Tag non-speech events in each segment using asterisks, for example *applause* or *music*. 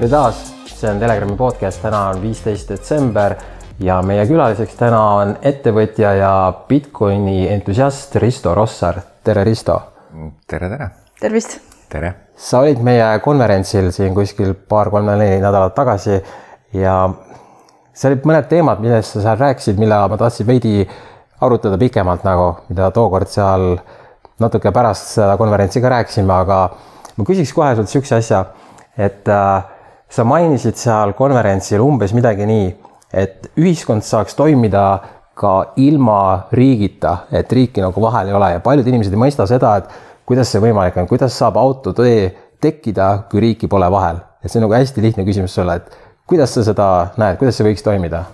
tere taas, see on Telegrami podcast, täna on viisteist detsember ja meie külaliseks täna on ettevõtja ja Bitcoini entusiast Risto Rossar. tere, Risto. tere, tere. tervist. tere. sa olid meie konverentsil siin kuskil paar-kolm-neli nädalat tagasi ja seal olid mõned teemad, millest sa seal rääkisid, mille ma tahtsin veidi arutada pikemalt nagu, mida tookord seal natuke pärast seda konverentsi ka rääkisime, aga ma küsiks kohe sult niisuguse asja, et äh, sa mainisid seal konverentsil umbes midagi nii, et ühiskond saaks toimida ka ilma riigita, et riiki nagu vahel ei ole ja paljud inimesed ei mõista seda, et kuidas see võimalik on, kuidas saab autotee tekkida, kui riiki pole vahel, et see on nagu hästi lihtne küsimus sulle, et kuidas sa seda näed, kuidas see võiks toimida?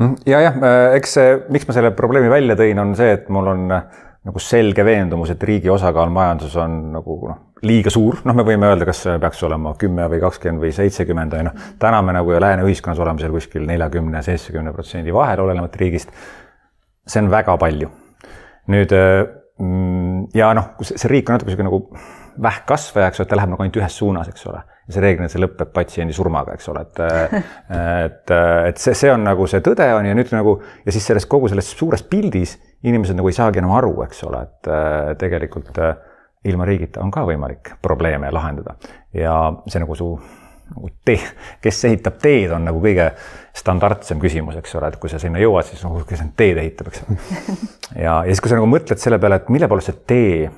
Mm, ja jah, äh, eks see, miks ma selle probleemi välja tõin, on see, et mul on äh, nagu selge veendumus, et riigi osakaal majanduses on nagu noh, liiga suur, noh, me võime öelda, kas see peaks olema kümme või kakskümmend või seitsekümmend või noh, täna me nagu lääne ühiskonnas oleme seal kuskil neljakümne, seitsmekümne protsendi vahel, olenevalt riigist. see on väga palju. nüüd mm, ja noh, see riik on natuke niisugune nagu vähkkasvaja, eks ole, et ta läheb nagu ainult ühes suunas, eks ole. ja see reeglina see lõpeb patsiendi surmaga, eks ole, et et, et see, see on nagu see tõde on ja nüüd nagu ja siis selles kogu selles suures pildis inimesed nagu ei saagi enam aru, eks ole, et äh, tegelikult äh, ilma riigita on ka võimalik probleeme lahendada ja see nagu su nagu tee, kes ehitab teed, on nagu kõige standardsem küsimus, eks ole, et kui sa sinna jõuad, siis nagu kes need teed ehitab, eks ole. *laughs* ja, ja siis, kui sa nagu mõtled selle peale, et mille poolest see tee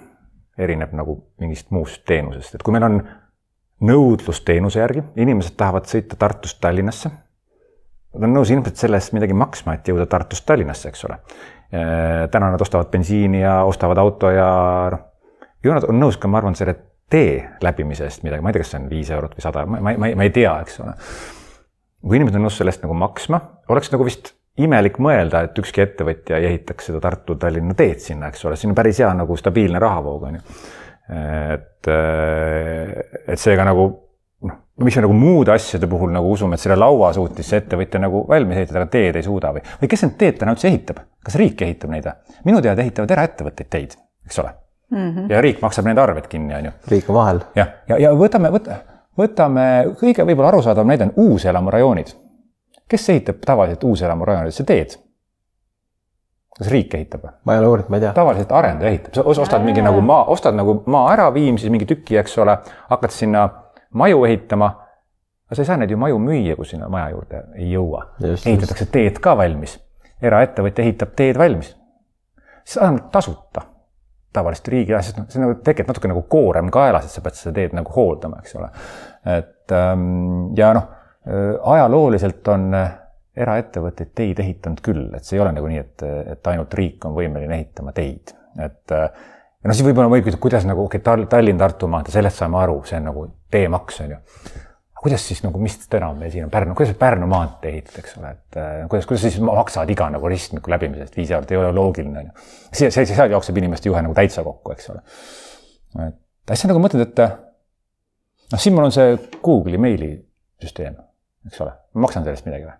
erineb nagu mingist muust teenusest, et kui meil on nõudlus teenuse järgi, inimesed tahavad sõita Tartust Tallinnasse. Nad on nõus ilmselt selle eest midagi maksma, et jõuda Tartust Tallinnasse, eks ole Äh, täna nad ostavad bensiini ja ostavad auto ja noh, ju nad on nõus ka, ma arvan, selle tee läbimise eest midagi, ma ei tea, kas see on viis eurot või sada, ma, ma, ma, ma ei tea, eks ole. kui inimesed on nõus selle eest nagu maksma, oleks nagu vist imelik mõelda, et ükski ettevõtja ei ehitaks seda Tartu-Tallinna teed sinna, eks ole, siin on päris hea nagu stabiilne rahavoog, on ju. et, et seega nagu miks me nagu muude asjade puhul nagu usume, et selle laua suutis see ettevõtja nagu valmis ehitada, aga teed ei suuda või, või kes need teed täna üldse ehitab, kas riik ehitab neid või? minu teada ehitavad eraettevõtteid teid, eks ole mm. -hmm. ja riik maksab need arved kinni, on ju. riik on vahel. jah, ja, ja, ja võtame, võta, võtame kõige võib-olla arusaadavam näide on uuselamurajoonid. kes ehitab tavaliselt uuselamurajoonidesse teed? kas riik ehitab või? ma ei ole uurinud, ma ei tea. tavaliselt arendaja ehitab, sa ostad mingi nagu maa, ostad nagu maa ära, viim siis mingi tüki, eks ole, hakkad sinna maju ehitama. aga sa ei saa neid ju maju müüa, kui sinna maja juurde ei jõua. ehitatakse teed ka valmis. eraettevõtja ehitab teed valmis. siis vähemalt tasuta tavaliselt riigi asjad, noh, see nagu tegelikult natuke nagu koorem kaelas, et sa pead seda teed nagu hooldama, eks ole. et ähm, ja noh, äh, ajalooliselt on äh, eraettevõtteid teid ehitanud küll, et see ei ole nagu nii, et, et ainult riik on võimeline ehitama teid, et äh, ja noh, siis võib-olla võib küsida, kuidas nagu okei okay,, Tallinn-Tartu maantee, sellest saame aru, see on nagu teemaks, on ju. Kuidas siis nagu, mis enam meil siin on Pärnu, kuidas Pärnu maantee ehitada, eks ole, et äh, kuidas, kuidas siis maksavad iga nagu ristmiku läbimisest viis eurot, ei ole loogiline, on ju. see, see, seal jookseb inimeste juhe nagu täitsa kokku, eks ole. et hästi nagu mõtled, et noh, siin mul on see Google'i meilisüsteem, eks ole, ma maksan sellest midagi või?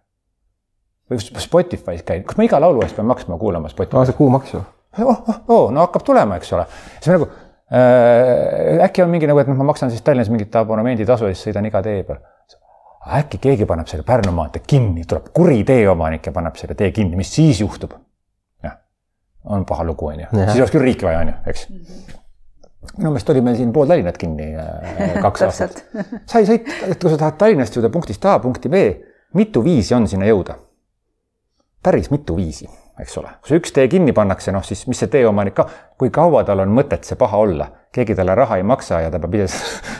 või Spotify's käin, kas ma iga laulu eest pean maksma, kuulama Spotify's? aa, see kuumaksu oh, oh, oh, no hakkab tulema, eks ole. siis nagu äh, äkki on mingi nagu, et noh, ma maksan siis Tallinnas mingit abonemenditasu ja siis sõidan iga tee peal. äkki keegi paneb selle Pärnu maantee kinni, tuleb kuri teeomanik ja paneb selle tee kinni, mis siis juhtub? jah, on paha lugu, on ju, siis oleks küll riiki vaja, on ju, eks mm. -hmm minu meelest oli meil siin pool Tallinnat kinni äh, kaks *laughs* aastat. sa ei sõit, et kui sa tahad Tallinnast jõuda punktist A punkti B, mitu viisi on sinna jõuda? päris mitu viisi eks ole. kui see üks tee kinni pannakse, noh siis mis see teeomanik ka, kui kaua tal on mõtet see paha olla, keegi talle raha ei maksa ja ta peab ise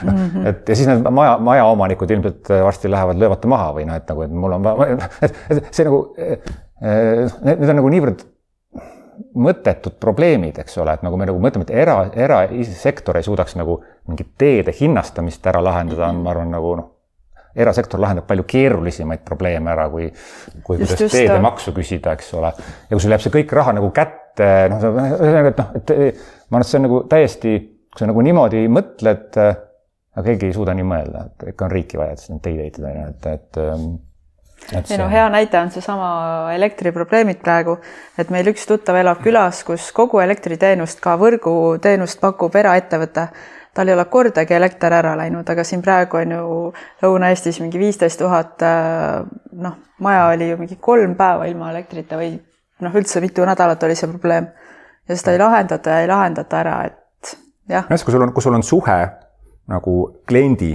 mm, -hmm. *laughs* et ja siis need maja, majaomanikud ilmselt varsti lähevad, löövad ta maha või noh, et nagu, et mul on et, see nagu, need, need on nagu niivõrd mõttetud probleemid, eks ole, et nagu me nagu mõtleme, et era, erasektor ei suudaks nagu mingit teede hinnastamist ära lahendada, on, ma arvan, nagu noh, erasektor lahendab palju keerulisemaid probleeme ära, kui, kui kuidas teedemaksu küsida, eks ole. ja kui sul jääb see kõik raha nagu kätte, noh, ühesõnaga, et noh, et ma arvan, et see on nagu täiesti, kui sa nagu niimoodi mõtled, aga keegi ei suuda nii mõelda, et ikka on riiki vaja, et neid teid ehitada, et, et et ei no hea näide on seesama elektriprobleemid praegu, et meil üks tuttav elab külas, kus kogu elektriteenust, ka võrguteenust pakub eraettevõte tal ei ole kordagi elekter ära läinud, aga siin praegu on ju Lõuna-Eestis mingi viisteist tuhat, äh, noh, maja oli ju mingi kolm päeva ilma elektrita või noh, üldse mitu nädalat oli see probleem. ja seda ei lahendata ja ei lahendata ära, et jah. jah, kui sul on, kui sul on suhe nagu kliendi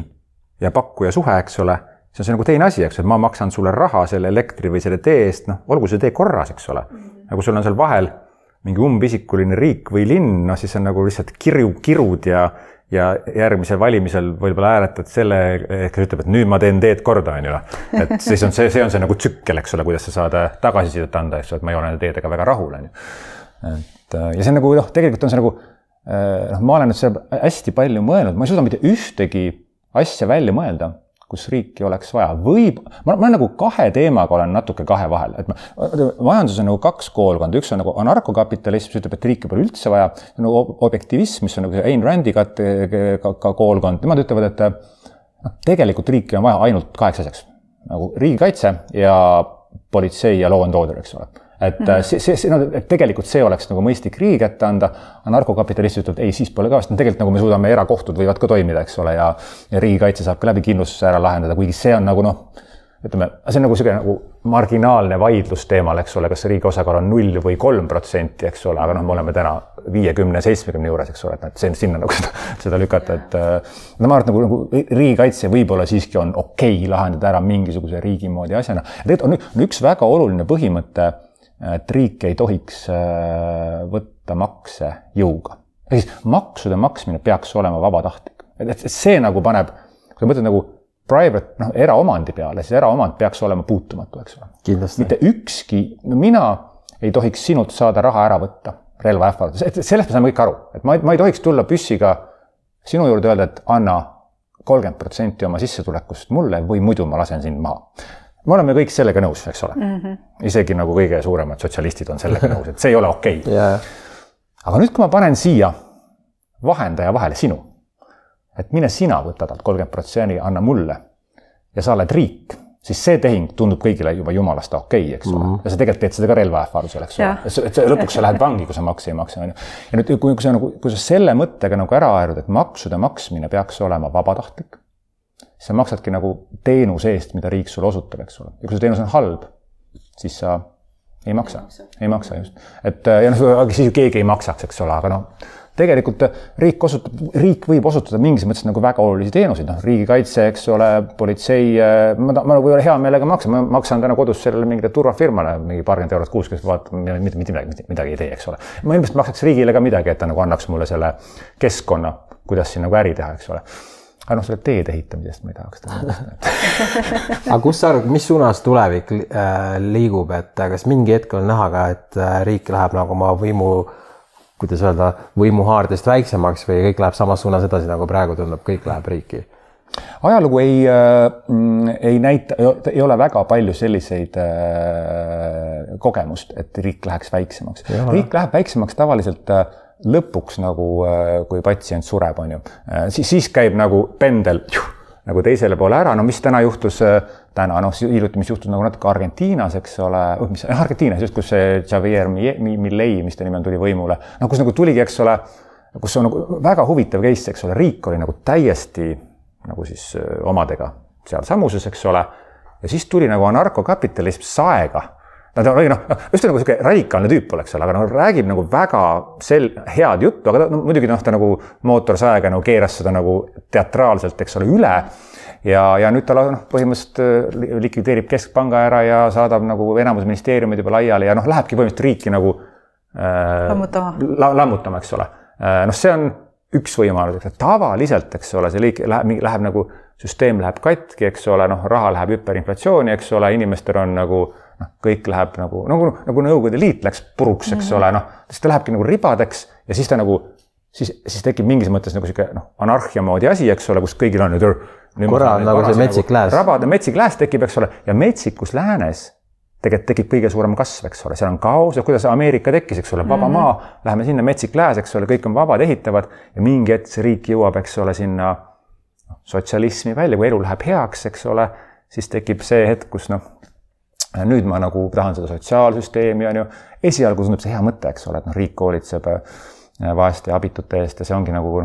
ja pakkuja suhe, eks ole, siis on see nagu teine asi, eks, et ma maksan sulle raha selle elektri või selle tee eest, noh, olgu see tee korras, eks ole. aga kui sul on seal vahel mingi umbisikuline riik või linn, noh siis on nagu lihtsalt kirju, kirud ja ja järgmisel valimisel võib-olla hääletad selle, kes ütleb, et nüüd ma teen teed korda, on ju noh. et *laughs* siis on see, see on see nagu tsükkel, eks ole, kuidas sa saad tagasisidet anda, eks ju, et ma ei ole nende teedega väga rahul, on ju. et ja see on nagu noh, tegelikult on see nagu noh, ma olen nüüd seal hästi palju mõelnud, ma ei suuda mitte ühtegi asja välja mõelda kus riiki oleks vaja. võib, ma, ma nagu kahe teemaga olen natuke kahe vahel, et ma, majanduses on nagu kaks koolkonda, üks on nagu anarkokapitalism, mis ütleb, et riiki pole üldse vaja, nagu objektivism, mis on nagu see Ain Randi ka, ka, ka koolkond, nemad ütlevad, et noh, tegelikult riiki on vaja ainult kaheks asjaks. nagu riigikaitse ja politsei ja law and order, eks ole et mm -hmm. see, see, see, no tegelikult see oleks nagu mõistlik riigi kätte anda, aga narkokapitalist ütleb, ei, siis pole ka, sest tegelikult nagu me suudame, erakohtud võivad ka toimida, eks ole, ja ja riigikaitse saab ka läbi kindlustuse ära lahendada, kuigi see on nagu noh, ütleme, see on nagu niisugune nagu marginaalne vaidlus teemal, eks ole, kas riigi osakaal on null või kolm protsenti, eks ole, aga noh, me oleme täna viiekümne, seitsmekümne juures, eks ole, et noh, see sinna nagu *laughs* seda, seda lükata, et no ma arvan, et nagu, nagu riigikaitse võib-olla siiski on okei okay lahendada ära mingisuguse riigi moodi asjana. tegelikult on, on üks väga oluline põhimõte et riik ei tohiks äh, võtta makse jõuga. ehk siis maksude maksmine peaks olema vabatahtlik. et see nagu paneb, kui sa mõtled nagu private, noh, eraomandi peale, siis eraomand peaks olema puutumatu, eks ole. mitte ükski, no mina ei tohiks sinult saada raha ära võtta relva ähvarduses, et sellest me saame kõik aru, et ma, ma ei tohiks tulla püssiga sinu juurde öelda, et anna kolmkümmend protsenti oma sissetulekust mulle või muidu ma lasen sind maha me oleme kõik sellega nõus, eks ole mm. -hmm. isegi nagu kõige suuremad sotsialistid on sellega *laughs* nõus, et see ei ole okei okay. yeah.. aga nüüd, kui ma panen siia vahendaja vahele sinu, et mine sina võta talt kolmkümmend protsenti, anna mulle ja sa oled riik, siis see tehing tundub kõigile juba jumalast okei okay,, eks ole mm. -hmm. ja sa tegelikult teed seda ka relvaähvardusel, eks ole. et sa lõpuks sa lähed vangi, kui sa makse ei maksa, on ju. ja nüüd, kui, kui sa nagu, kui sa selle mõttega nagu ära aerud, et maksude maksmine peaks olema vabatahtlik sa maksadki nagu teenuse eest, mida riik sulle osutab, eks ole. ja kui see teenus on halb, siis sa ei maksa, ei maksa just. et ja noh, siis ju keegi ei maksaks, eks ole, aga noh, tegelikult riik osutab, riik võib osutada mingis mõttes nagu väga olulisi teenuseid, noh, riigikaitse, eks ole, politsei, ma, ma nagu hea meelega maksan, ma maksan täna kodus sellele mingile turvafirmale mingi paarkümmend eurot kuus, kes vaatab, mitte midagi, midagi ei tee, eks ole. ma ilmselt maksaks riigile ka midagi, et ta nagu annaks mulle selle keskkonna, kuidas siin nagu äri teha, eks ole aga noh, selle teede ehitamisest ma ei tahaks täna *laughs* aga kus sa arvad, mis suunas tulevik äh, liigub, et äh, kas mingi hetk on näha ka, et äh, riik läheb nagu oma võimu, kuidas öelda, võimuhaardest väiksemaks või kõik läheb samas suunas edasi, nagu praegu tundub, kõik läheb riiki? ajalugu ei äh,, ei näita, ei ole väga palju selliseid äh, kogemust, et riik läheks väiksemaks. riik läheb väiksemaks tavaliselt äh, lõpuks nagu, äh, kui patsient sureb, on ju, äh, siis, siis käib nagu pendel juh, nagu teisele poole ära, no mis täna juhtus, äh, täna noh, hiljuti, mis juhtus nagu natuke Argentiinas, eks ole, oh, mis, Argentiinas just, kus see Javier Millei, mis ta nimi on, tuli võimule, no kus nagu tuligi, eks ole, kus on nagu väga huvitav case, eks ole, riik oli nagu täiesti nagu siis omadega sealsamuses, eks ole, ja siis tuli nagu anarkokapitalism saega no ta oli noh, just nagu niisugune radikaalne tüüp oleks seal, aga no räägib nagu väga sel-, head juttu, aga ta, no muidugi noh, ta nagu mootorsaega nagu keeras seda nagu teatraalselt, eks ole, üle. ja, ja nüüd ta noh, põhimõtteliselt äh, likvideerib keskpanga ära ja saadab nagu enamus ministeeriumid juba laiali ja noh, lähebki põhimõtteliselt riiki nagu äh, lammutama la,, lammutama, eks ole äh,. noh, see on üks võimalus, eks tavaliselt, eks ole, see liik läheb, läheb nagu, süsteem läheb katki, eks ole, noh, raha läheb hüperinflatsiooni, eks ole, inimestel on nagu noh, kõik läheb nagu, nagu, nagu Nõukogude Liit läks puruks, eks mm -hmm. ole, noh, siis ta lähebki nagu ribadeks ja siis ta nagu, siis, siis tekib mingis mõttes nagu sihuke noh, anarhia moodi asi, eks ole, kus kõigil on nüüd. korra on nagu see metsik lääs. rabade metsik lääs tekib, eks ole, ja metsikus läänes tegelikult tekib kõige suurem kasv, eks ole, seal on kaos ja kuidas Ameerika tekkis, eks ole, vaba mm -hmm. maa, läheme sinna, metsik lääs, eks ole, kõik on vabad, ehitavad ja mingi hetk see riik jõuab, eks ole, sinna noh, sotsialismi välja, kui elu läheb heaks, eks ole, siis tekib see hetk, kus noh, nüüd ma nagu tahan seda sotsiaalsüsteemi, on ju, esialgu tundub see hea mõte, eks ole, et noh, riik hoolitseb äh, vaeste ja abitute eest ja see ongi nagu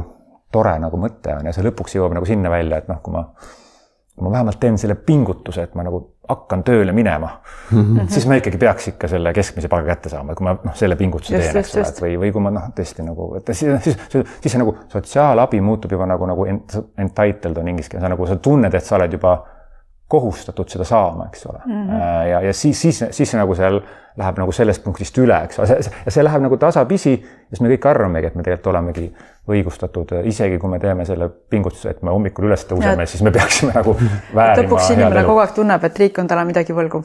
tore nagu mõte on ja see lõpuks jõuab nagu sinna välja, et noh, kui ma, kui ma vähemalt teen selle pingutuse, et ma nagu hakkan tööle minema mm, -hmm. siis ma ikkagi peaks ikka selle keskmise palga kätte saama, kui ma noh, selle pingutuse just, teen, eks ole, et või, või kui ma noh, tõesti nagu, et siis, siis, siis, siis see nagu sotsiaalabi muutub juba nagu, nagu entitled on inglise keeles, nagu sa tunned, et sa oled juba kohustatud seda saama, eks ole mm. -hmm. ja, ja siis, siis, siis nagu seal läheb nagu sellest punktist üle, eks ole, ja see läheb nagu tasapisi, siis me kõik arvamegi, et me tegelikult olemegi õigustatud, isegi kui me teeme selle pingutuse, et me hommikul üles tõuseme, siis me peaksime nagu väärima. lõpuks inimene kogu aeg tunneb, et riik on talle midagi võlgu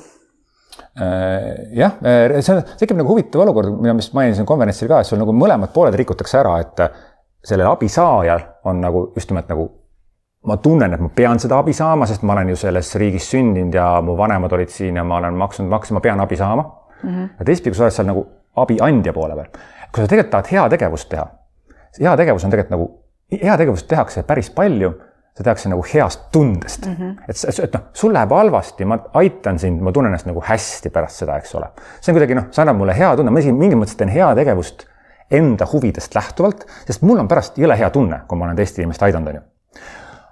äh, jah, äh, see tekib nagu huvitav olukord, mida ma vist mainisin konverentsil ka, et sul nagu mõlemad pooled rikutakse ära, et sellel abisaajal on nagu just nimelt nagu ma tunnen, et ma pean seda abi saama, sest ma olen ju selles riigis sündinud ja mu vanemad olid siin ja ma olen maksnud makse, ma pean abi saama mm. -hmm. ja teistpidi, kui sa oled seal nagu abiandja poole peal, kui sa tegelikult tahad heategevust teha, heategevus on tegelikult nagu, heategevust tehakse päris palju, seda tehakse nagu heast tundest mm. -hmm. et, et noh, sul läheb halvasti, ma aitan sind, ma tunnen ennast nagu hästi pärast seda, eks ole. see on kuidagi noh, see annab mulle hea tunne, ma isegi mingis mõttes teen heategevust enda huvidest lähtuvalt, sest mul on pärast jõle hea tunne, kui ma olen teist inimest aidanud, on ju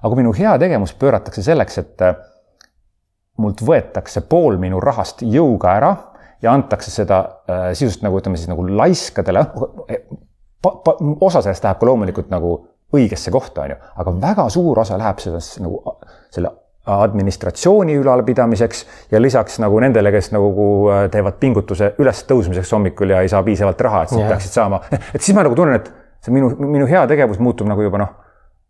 aga minu heategevus pööratakse selleks, et äh, mult võetakse pool minu rahast jõuga ära ja antakse seda äh, sisust nagu ütleme siis nagu laiskadele, osa sellest läheb ka loomulikult nagu õigesse kohta, on ju, aga väga suur osa läheb sellest nagu selle administratsiooni ülalpidamiseks ja lisaks nagu nendele, kes nagu äh, teevad pingutuse ülestõusmiseks hommikul ja ei saa piisavalt raha, et siis peaksid saama, *laughs* et siis ma nagu tunnen, et see minu, minu heategevus muutub nagu juba noh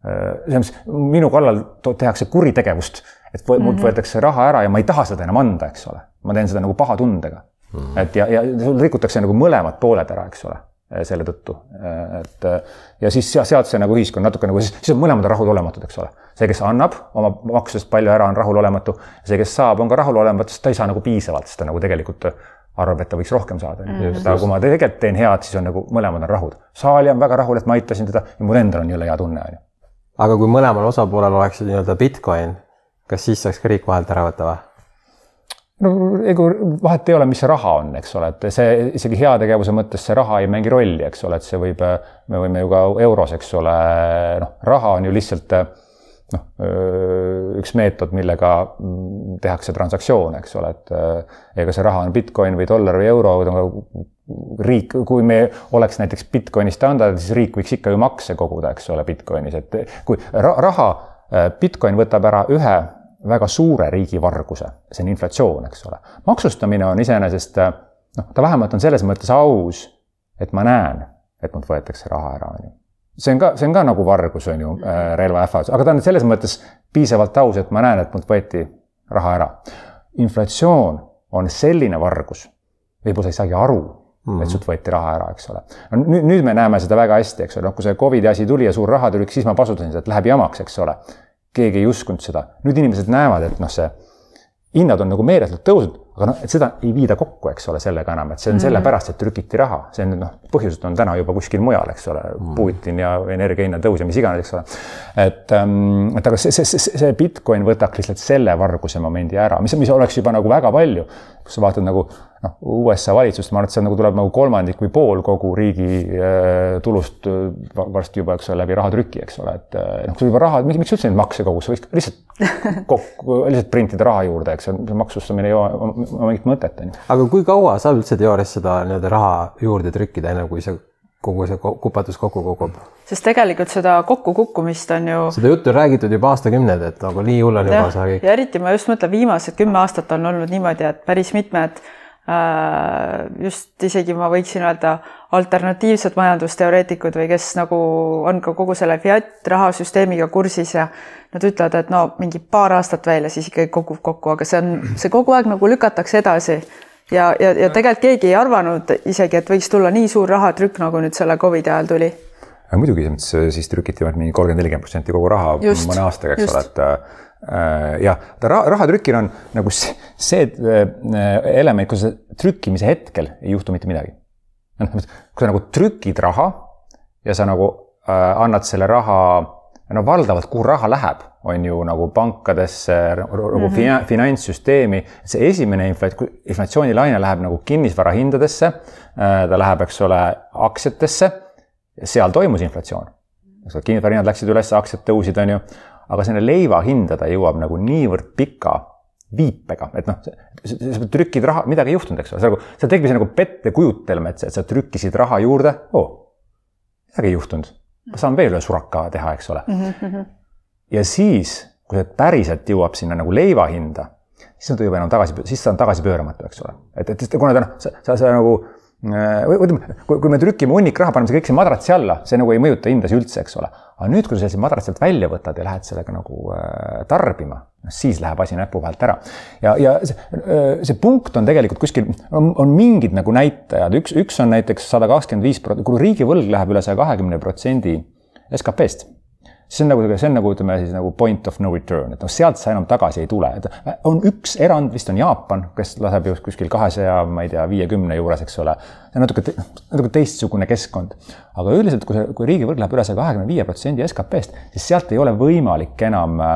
selles mõttes minu kallal tehakse kuritegevust, et mult mm -hmm. võetakse raha ära ja ma ei taha seda enam anda, eks ole. ma teen seda nagu paha tundega mm. -hmm. et ja, ja sul rikutakse nagu mõlemad pooled ära, eks ole, selle tõttu. et ja siis sealt see nagu ühiskond natuke nagu siis, siis on mõlemad rahulolematud, eks ole. see, kes annab oma maksudest palju ära, on rahulolematu. see, kes saab, on ka rahulolematu, sest ta ei saa nagu piisavalt, sest ta nagu tegelikult arvab, et ta võiks rohkem saada mm. -hmm. aga kui ma tegelikult teen head, siis on nagu mõlemad on rahul. saali on väga rahul, et ma aitasin teda ja mul endal on jõle hea tunne, on ju aga kui mõlemal osapoolel oleks nii-öelda Bitcoin, kas siis saaks ka riik vahelt ära võtta või? no ega vahet ei ole, mis see raha on, eks ole, et see isegi heategevuse mõttes see raha ei mängi rolli, eks ole, et see võib, me võime ju ka euros, eks ole, noh, raha on ju lihtsalt noh, üks meetod, millega tehakse transaktsioone, eks ole, et ega see raha on Bitcoin või dollar või euro, riik, kui me oleks näiteks Bitcoini standardid, siis riik võiks ikka ju makse koguda, eks ole, Bitcoinis, et kui raha, Bitcoin võtab ära ühe väga suure riigivarguse, see on inflatsioon, eks ole. maksustamine on iseenesest noh, ta vähemalt on selles mõttes aus, et ma näen, et mult võetakse raha ära, on ju. See on ka, see on ka nagu vargus, on ju, äh, relvaähvardus, aga ta on selles mõttes piisavalt aus, et ma näen, et mult võeti raha ära. inflatsioon on selline vargus, võib-olla sa ei saagi aru mm. et sult võeti raha ära, eks ole. no nüüd, nüüd me näeme seda väga hästi, eks ole, noh, kui see Covidi asi tuli ja suur rahatrükk, siis ma pasutasin seda, et läheb jamaks, eks ole. keegi ei uskunud seda, nüüd inimesed näevad, et noh, see hinnad on nagu meeletult tõusnud, aga noh, et seda ei viida kokku, eks ole, sellega enam, et see on mm. sellepärast, et trükiti raha, see on noh, põhjused on täna juba kuskil mujal, eks ole mm., Putin ja energiahinna tõus ja mis iganes, eks ole. et, ähm, et aga see, see, see, see Bitcoin võtaks lihtsalt selle varguse momendi ära, mis, mis oleks juba nagu väga palju, kus sa vaatad nagu noh, USA valitsust, ma arvan, et seal nagu tuleb nagu kolmandik või pool kogu riigi äh, tulust äh, varsti juba, eks ole, läbi rahatrüki, eks ole, et äh, noh, kui sul juba raha, miks, miks üldse neid makse kogus, võiks lihtsalt *laughs* kokku, lihtsalt printida raha juurde, eks maksustamine ei ole mingit mõtet, on ju. aga kui kaua saab üldse teoorias seda nii-öelda raha juurde trükkida, enne kui see kogu see kupatus kokku kukub. sest tegelikult seda kokkukukkumist on ju. seda juttu on räägitud juba aastakümneid, et nagu nii hull on juba see kõik. ja eriti ma just mõtlen, viimased kümme aastat on olnud niimoodi, et päris mitmed just isegi ma võiksin öelda alternatiivsed majandusteoreetikud või kes nagu on ka kogu selle fiat rahasüsteemiga kursis ja nad ütlevad, et no mingi paar aastat veel ja siis ikkagi kukub kokku, aga see on, see kogu aeg nagu lükatakse edasi. ja, ja, ja tegelikult keegi ei arvanud isegi, et võiks tulla nii suur rahatrükk, nagu nüüd selle Covidi ajal tuli muidugi, siis trükiti mingi kolmkümmend, nelikümmend protsenti kogu raha just, mõne aastaga, eks ole, et Äh, jah, rahatrükil on nagu see äh, element, kus trükkimise hetkel ei juhtu mitte midagi. noh, kui sa nagu trükid raha ja sa nagu äh, annad selle raha, no valdavalt, kuhu raha läheb, on ju nagu pankadesse, nagu mm -hmm. finantssüsteemi. see esimene inflatsioonilaine läheb nagu kinnisvarahindadesse, ta läheb, eks ole, aktsiatesse. seal toimus inflatsioon eks ole, kinnisvara hinnad läksid üles, aktsiad tõusid, on ju. Aga selle leiva hinda ta jõuab nagu niivõrd pika viipega, et noh, sa trükid raha, midagi ei juhtunud, eks ole, sa nagu, sa tegid nagu pettekujutelme, et sa trükkisid raha juurde oh,, midagi ei juhtunud, ma saan veel ühe suraka teha, eks ole mm. -hmm. ja siis, kui see päriselt jõuab sinna nagu leiva hinda, siis ta juba enam tagasi, siis ta on tagasipööramatu, eks ole. et, et kuna ta noh, sa, sa, sa nagu ütleme, kui, me trükime hunnik raha, paneme see kõik sinna madratsi alla, see nagu ei mõjuta hindasid üldse, eks ole. aga nüüd, kui sa selle madratsi alt välja võtad ja lähed sellega nagu äh, tarbima, noh siis läheb asi näpu vahelt ära. ja, ja see, äh, see punkt on tegelikult kuskil, on mingid nagu näitajad, üks, üks on näiteks sada kakskümmend viis, kui riigivõlg läheb üle saja kahekümne protsendi SKP-st see on nagu, see on nagu ütleme siis nagu point of no return, et noh, sealt sa enam tagasi ei tule, et on üks erand, vist on Jaapan, kes laseb just kuskil kahesaja, ma ei tea, viiekümne juures, eks ole. natuke, natuke teistsugune keskkond. aga üldiselt, kui see, kui riigivõrk läheb üle saja kahekümne viie protsendi SKP-st, siis sealt ei ole võimalik enam äh,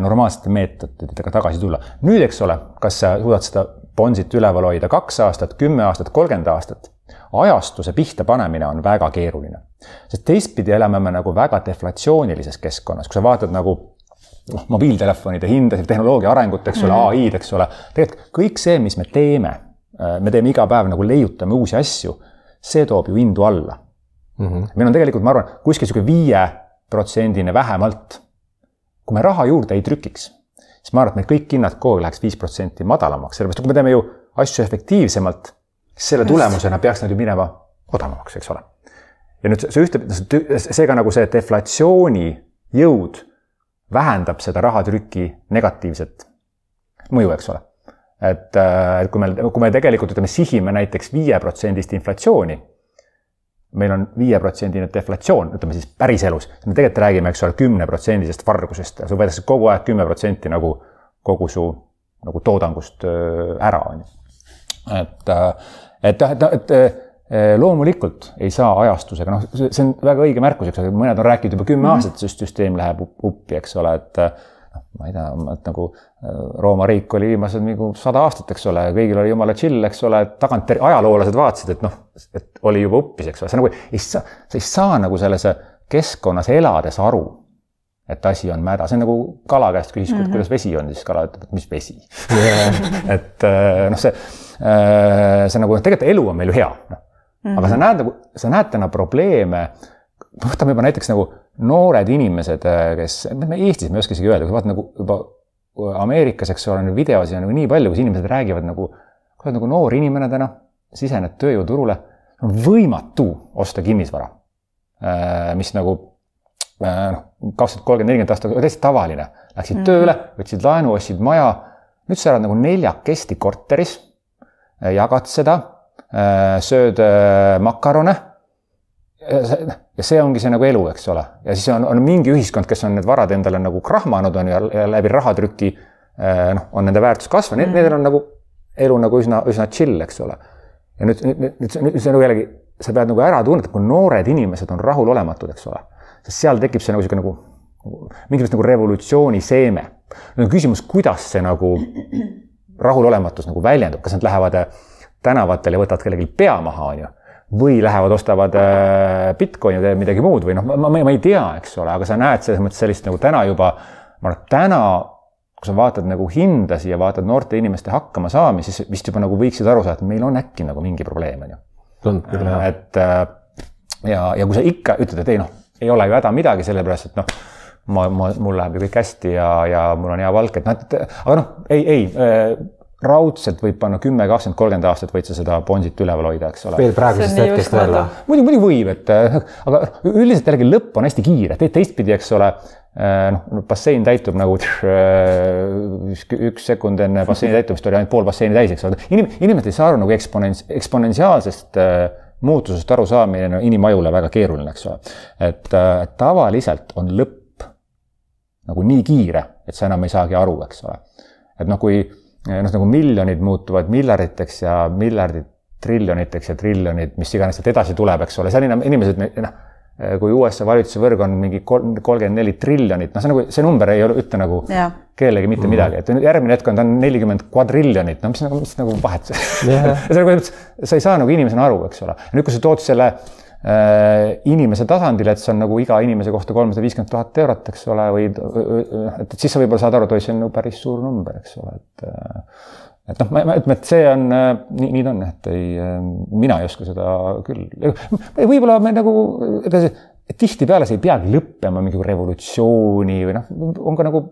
normaalsete meetoditega tagasi tulla. nüüd, eks ole, kas sa suudad seda Bonsit üleval hoida kaks aastat, kümme aastat, kolmkümmend aastat ajastuse pihta panemine on väga keeruline. sest teistpidi elame me nagu väga deflatsioonilises keskkonnas, kui sa vaatad nagu noh, mobiiltelefonide hindasid, tehnoloogia arengut, eks ole mm, -hmm. ai-d, eks ole, tegelikult kõik see, mis me teeme, me teeme iga päev nagu leiutame uusi asju, see toob ju hindu alla mm. -hmm. meil on tegelikult, ma arvan, kuskil niisugune viieprotsendine vähemalt. kui me raha juurde ei trükiks, siis ma arvan, et meil kõik hinnad kogu aeg läheks viis protsenti madalamaks, sellepärast kui me teeme ju asju efektiivsemalt selle tulemusena peaks nad ju minema odavamaks, eks ole. ja nüüd see ühte, seega nagu see deflatsiooni jõud vähendab seda rahatrüki negatiivset mõju, eks ole. et, et kui meil, kui me tegelikult ütleme, sihime näiteks viieprotsendist inflatsiooni, meil on viieprotsendine deflatsioon, ütleme siis päriselus, me tegelikult räägime, eks ole, kümneprotsendisest vargusest, sa võetakse kogu aeg kümme protsenti nagu kogu su nagu toodangust ära, on ju et, et jah, et, et, et loomulikult ei saa ajastusega, noh, see on väga õige märkus, eks ole, mõned on rääkinud juba kümme mm -hmm. aastat, sest süsteem läheb uppi, eks ole, et noh, ma ei tea, et nagu Rooma riik oli viimased nagu sada aastat, eks ole, kõigil oli jumala chill, eks ole, tagantjärgi ajaloolased vaatasid, et noh, et oli juba uppis, eks ole, sa nagu ei saa, sa ei saa nagu selles keskkonnas elades aru et asi on mäda, see on nagu kala käest küsis mm, -hmm. kuidas vesi on, siis kala ütleb, et mis vesi *laughs* et äh, noh, see, äh, see nagu tegelikult elu on meil ju hea, noh mm -hmm. aga sa näed nagu, sa näed täna probleeme. võtame juba näiteks nagu noored inimesed, äh, kes, Eestis me ei oska isegi öelda, kui vaatad nagu juba Ameerikas, eks ole, neid videosid on nagu nii palju, kus inimesed räägivad nagu, kui oled nagu noor inimene täna, sisened tööjõuturule, on võimatu osta kinnisvara, mis nagu kakskümmend, kolmkümmend, nelikümmend aastat, täiesti tavaline. Läksid mm -hmm. tööle, võtsid laenu, ostsid maja. nüüd sa elad nagu neljakesti korteris, äh, jagad seda, äh, sööd makarone. ja see ongi see nagu elu, eks ole, ja siis on, on mingi ühiskond, kes on need varad endale nagu krahmanud on ju ja läbi rahatrüki noh, on nende väärtus kasvanud mm, -hmm. nendel on nagu elu nagu üsna, üsna chill, eks ole. ja nüüd, nüüd, nüüd, nüüd, see nagu jällegi, sa pead nagu ära tunnetama, kui noored inimesed on rahulolematud, eks ole sest seal tekib see nagu niisugune nagu, nagu mingis mõttes nagu revolutsiooni seeme. nüüd on küsimus, kuidas see nagu rahulolematus nagu väljendub, kas nad lähevad äh, tänavatele ja võtavad kellelgi pea maha, on ju, või lähevad, ostavad äh, Bitcoini või midagi muud või noh, ma, ma, ma ei tea, eks ole, aga sa näed selles mõttes sellist nagu täna juba, ma arvan, et täna kui sa vaatad nagu hindasi ja vaatad noorte inimeste hakkamasaamist, siis vist juba nagu võiksid aru saada, et meil on äkki nagu mingi probleem, on ju. et äh, ja, ja kui sa ikka ütled, et ei noh, ei ole ju häda midagi, sellepärast et noh, ma, ma, mul läheb ju kõik hästi ja, ja mul on hea palk, et noh, et aga noh, ei, ei äh, raudselt võib panna kümme, kakskümmend, kolmkümmend aastat võid sa seda Bonsit üleval hoida, eks ole. veel praegusest hetkest veel või? muidugi, muidugi võib, et äh, aga üldiselt jällegi lõpp on hästi kiire, teistpidi, eks ole äh, noh, bassein täitub nagu üks sekund enne basseini täitumist oli ainult pool basseini täis, eks ole. inim-, inimesed ei saa aru nagu eksponents-, eksponentsiaalsest äh, muutusest arusaamine on inimajule väga keeruline, eks ole. et äh, tavaliselt on lõpp nagu nii kiire, et sa enam ei saagi aru, eks ole. et noh, kui noh, nagu miljonid muutuvad miljarditeks ja miljardid triljoniteks ja triljonid, mis iganes sealt edasi tuleb, eks ole, seal inimesed, noh kui USA valitsuse võrg on mingi kolm, kolmkümmend neli triljonit, noh, see nagu, see number ei ole, ütle nagu ja. kellelegi mitte mm. midagi, et järgmine hetk on ta on nelikümmend kvadriljonit, no mis nagu, mis nagu vahet yeah. *laughs* nagu, sa ei saa nagu inimesena aru, eks ole. nüüd, kui sa tood selle inimese tasandil, et see on nagu iga inimese kohta kolmsada viiskümmend tuhat eurot, eks ole, või et, et siis sa võib-olla saad aru, et oi, see on nagu päris suur number, eks ole, et et noh, ma, ma ütleme, et see on nii, nii ta on, et ei, mina ei oska seda küll. võib-olla me nagu, ega see tihtipeale see ei peagi lõppema mingi revolutsiooni või noh, on ka nagu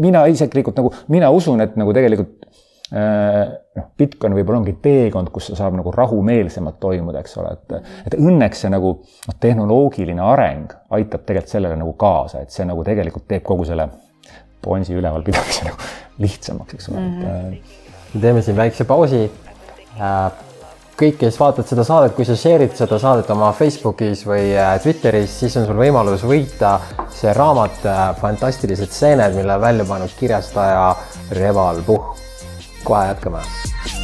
mina isiklikult nagu, mina usun, et nagu tegelikult noh, Bitcoin võib-olla ongi teekond, kus see saab nagu rahumeelsemalt toimuda, eks ole, et, et õnneks see nagu noh, tehnoloogiline areng aitab tegelikult sellele nagu kaasa, et see nagu tegelikult teeb kogu selle Bonsi ülevalpidamise nagu lihtsamaks, eks ole mm, -hmm. et. Me teeme siin väikse pausi kõik, kes vaatad seda saadet, kui sa share'id seda saadet oma Facebookis või äh, Twitteris, siis on sul võimalus võita see raamat äh, Fantastilised stseened, mille välja pannud kirjastaja Reval Puhh. kohe jätkame